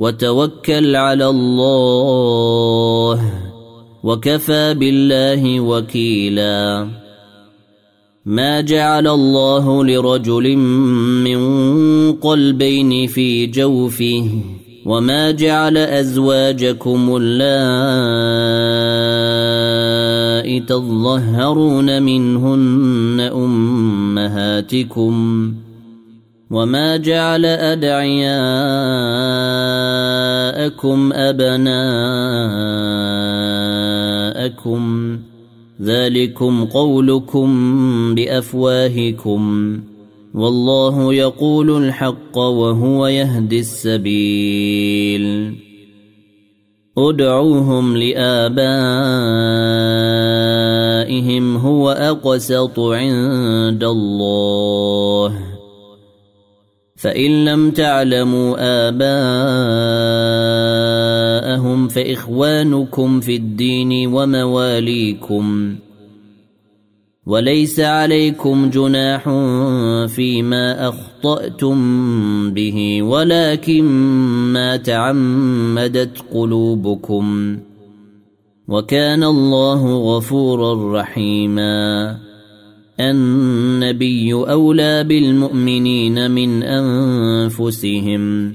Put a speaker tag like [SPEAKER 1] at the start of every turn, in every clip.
[SPEAKER 1] وتوكل على الله وكفى بالله وكيلا. ما جعل الله لرجل من قلبين في جوفه وما جعل أزواجكم اللائي تظهرون منهن أمهاتكم وما جعل أدعياءكم أبناءكم. ذلكم قولكم بأفواهكم. والله يقول الحق وهو يهدي السبيل. ادعوهم لآبائهم هو أقسط عند الله. فإن لم تعلموا آباءهم فإخوانكم في الدين ومواليكم وليس عليكم جناح فيما أخطأتم به ولكن ما تعمدت قلوبكم. وكان الله غفورا رحيما. النبي أولى بالمؤمنين من أنفسهم.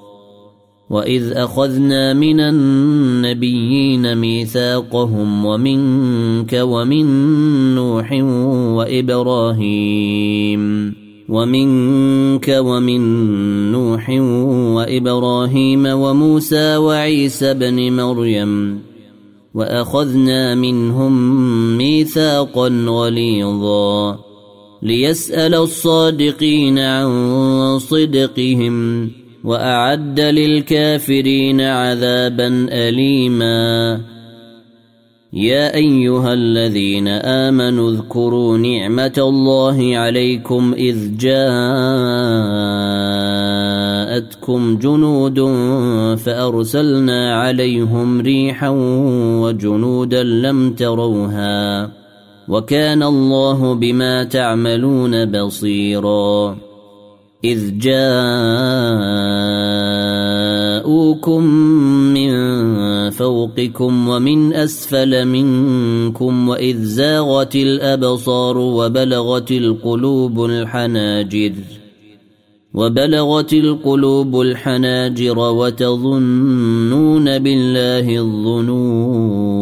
[SPEAKER 1] واذ اخذنا من النبيين ميثاقهم ومنك ومن نوح وابراهيم ومنك ومن نوح وابراهيم وموسى وعيسى بن مريم واخذنا منهم ميثاقا غليظا ليسأل الصادقين عن صدقهم وأعد للكافرين عذابا أليما. يا أيها الذين آمنوا اذكروا نعمة الله عليكم إذ جاءتكم جنود فأرسلنا عليهم ريحا وجنودا لم تروها وكان الله بما تعملون بصيرا. إذ جاءوكم من فوقكم ومن أسفل منكم وإذ زاغت الأبصار وبلغت القلوب الحناجر وبلغت القلوب الحناجر وتظنون بالله الظنون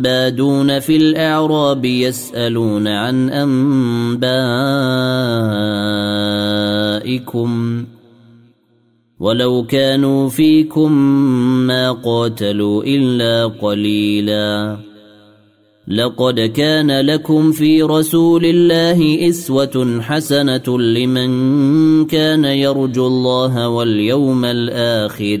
[SPEAKER 1] بادون في الأعراب يسألون عن أنبائكم. ولو كانوا فيكم ما قاتلوا إلا قليلا. لقد كان لكم في رسول الله إسوة حسنة لمن كان يرجو الله واليوم الآخر.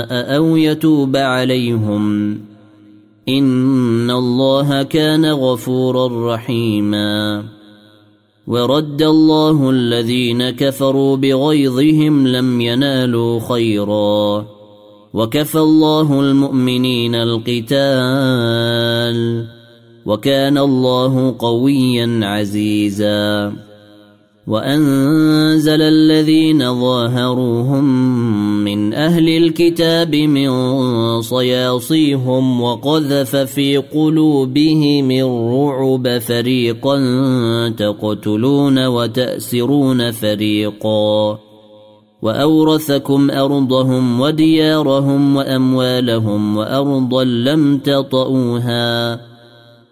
[SPEAKER 1] أو يتوب عليهم ان الله كان غفورا رحيما ورد الله الذين كفروا بغيظهم لم ينالوا خيرا وكفى الله المؤمنين القتال وكان الله قويا عزيزا وأنزل الذين ظاهروهم من أهل الكتاب من صياصيهم وقذف في قلوبهم الرعب فريقا تقتلون وتأسرون فريقا. وأورثكم أرضهم وديارهم وأموالهم وأرضا لم تطئوها.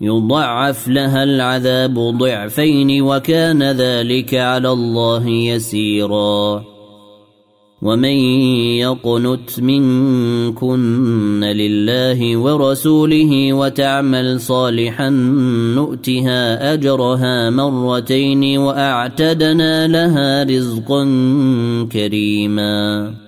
[SPEAKER 1] يضعف لها العذاب ضعفين وكان ذلك على الله يسيرا. ومن يقنت منكن لله ورسوله وتعمل صالحا نؤتها أجرها مرتين وأعتدنا لها رزقا كريما.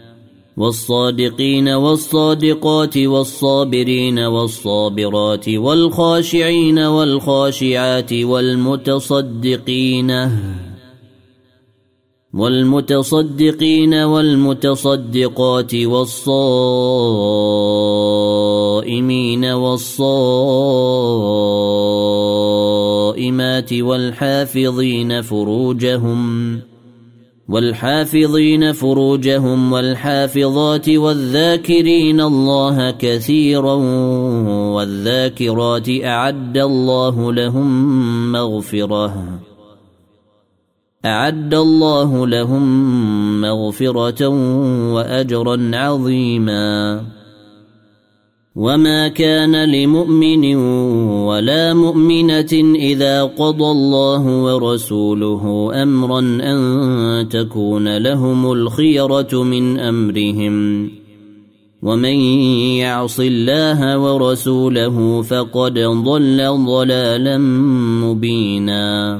[SPEAKER 1] والصادقين والصادقات والصابرين والصابرات والخاشعين والخاشعات والمتصدقين والمتصدقين والمتصدقات والصائمين والصائمات والحافظين فروجهم والحافظين فروجهم والحافظات والذاكرين الله كثيرا والذاكرات أعد الله لهم مغفرة أعد الله لهم مغفرة واجرا عظيما وما كان لمؤمن ولا مؤمنه اذا قضى الله ورسوله امرا ان تكون لهم الخيره من امرهم. ومن يعص الله ورسوله فقد ضل ضلالا مبينا.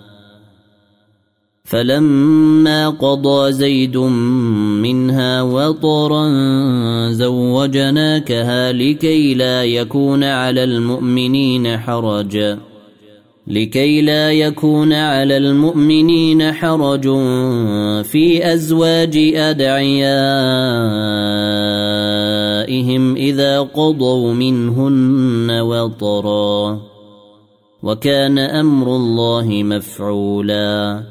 [SPEAKER 1] فلما قضى زيد منها وطرا زوجناكها لكي لا يكون على المؤمنين حرج. لكي لا يكون على المؤمنين حرج في أزواج أدعيائهم إذا قضوا منهن وطرا. وكان أمر الله مفعولا.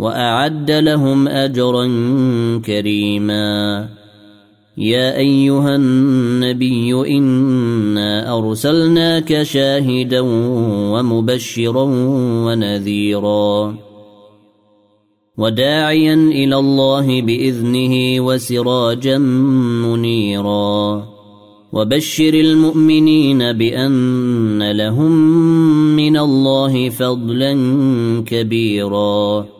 [SPEAKER 1] وأعد لهم أجرا كريما. يا أيها النبي إنا أرسلناك شاهدا ومبشرا ونذيرا. وداعيا إلى الله بإذنه وسراجا منيرا. وبشر المؤمنين بأن لهم من الله فضلا كبيرا.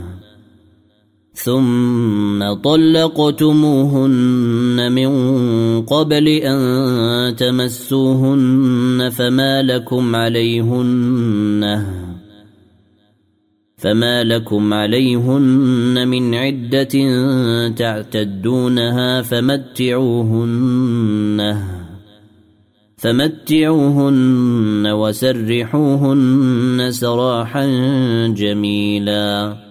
[SPEAKER 1] ثم طلقتموهن من قبل أن تمسوهن فما لكم عليهن فما لكم عليهن من عدة تعتدونها فمتعوهن فمتعوهن وسرحوهن سراحا جميلا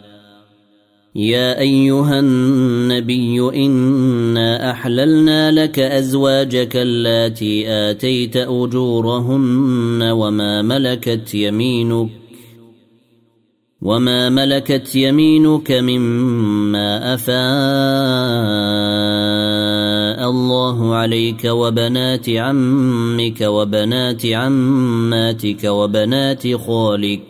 [SPEAKER 1] يا أيها النبي إنا أحللنا لك أزواجك اللاتي آتيت أجورهن وما ملكت يمينك وما ملكت يمينك مما أفاء الله عليك وبنات عمك وبنات عماتك وبنات خالك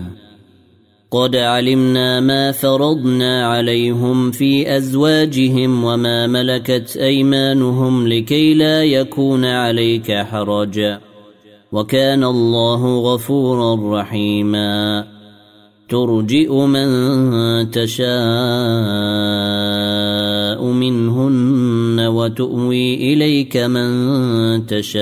[SPEAKER 1] قد علمنا ما فرضنا عليهم في ازواجهم وما ملكت ايمانهم لكي لا يكون عليك حرج وكان الله غفورا رحيما ترجئ من تشاء منهن وتؤوي اليك من تشاء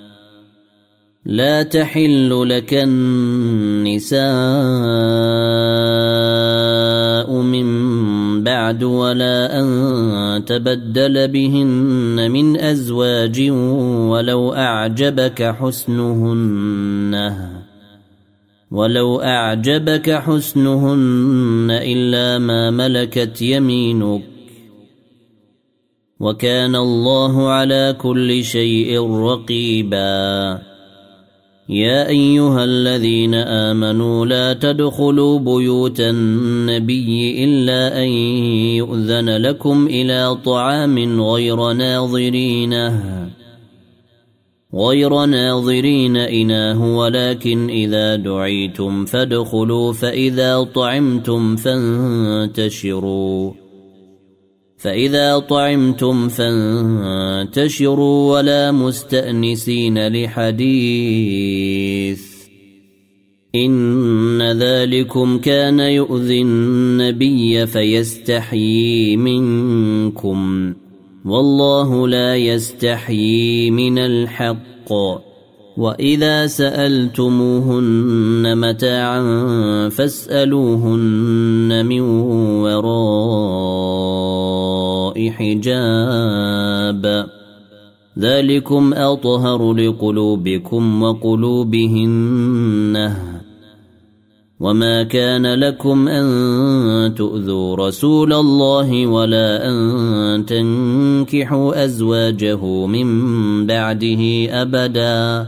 [SPEAKER 1] لا تحل لك النساء من بعد ولا أن تبدل بهن من أزواج ولو أعجبك حسنهن. ولو أعجبك حسنهن إلا ما ملكت يمينك. وكان الله على كل شيء رقيبا. يا أيها الذين آمنوا لا تدخلوا بيوت النبي إلا أن يؤذن لكم إلى طعام غير ناظرينه غير ناظرين اناه ولكن إذا دعيتم فادخلوا فإذا طعمتم فانتشروا. فإذا طعمتم فانتشروا ولا مستأنسين لحديث. إن ذلكم كان يؤذي النبي فيستحيي منكم. والله لا يستحيي من الحق. وإذا سألتموهن متاعا فاسألوهن من وراء حجاب ذلكم اطهر لقلوبكم وقلوبهن وما كان لكم ان تؤذوا رسول الله ولا ان تنكحوا ازواجه من بعده ابدا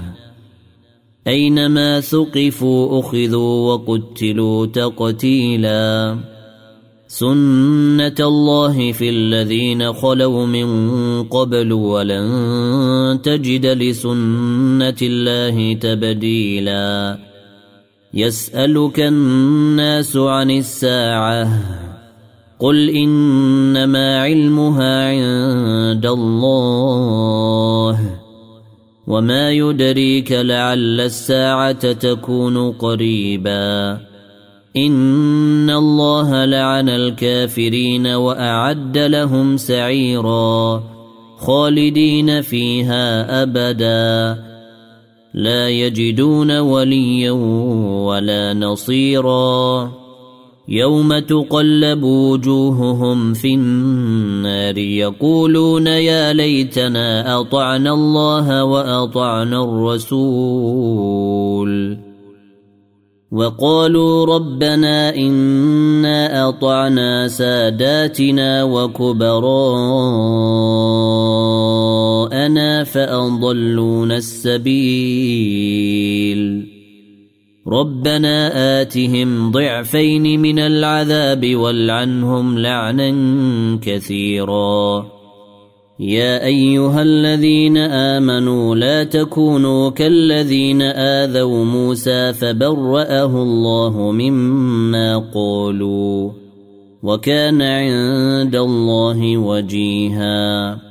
[SPEAKER 1] أينما ثقفوا أخذوا وقتلوا تقتيلا. سنة الله في الذين خلوا من قبل ولن تجد لسنة الله تبديلا. يسألك الناس عن الساعة. قل إنما علمها عند الله. وما يدريك لعل الساعة تكون قريبا ان الله لعن الكافرين واعد لهم سعيرا خالدين فيها ابدا لا يجدون وليا ولا نصيرا يوم تقلب وجوههم في النار يقولون يا ليتنا اطعنا الله واطعنا الرسول وقالوا ربنا انا اطعنا ساداتنا وكبراءنا فاضلونا السبيل ربنا آتهم ضعفين من العذاب والعنهم لعنا كثيرا. يا أيها الذين آمنوا لا تكونوا كالذين آذوا موسى فبرأه الله مما قالوا وكان عند الله وجيهاً.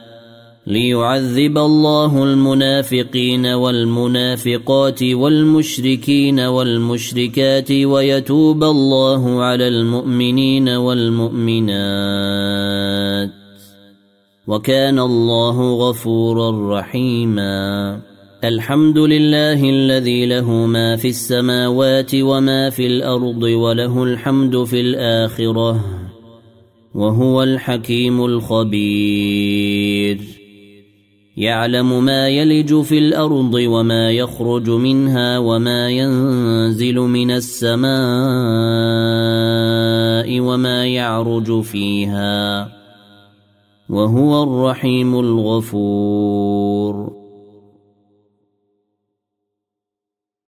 [SPEAKER 1] ليعذب الله المنافقين والمنافقات والمشركين والمشركات ويتوب الله على المؤمنين والمؤمنات. وكان الله غفورا رحيما. الحمد لله الذي له ما في السماوات وما في الأرض وله الحمد في الآخرة وهو الحكيم الخبير. يعلم ما يلج في الأرض وما يخرج منها وما ينزل من السماء وما يعرج فيها. وهو الرحيم الغفور.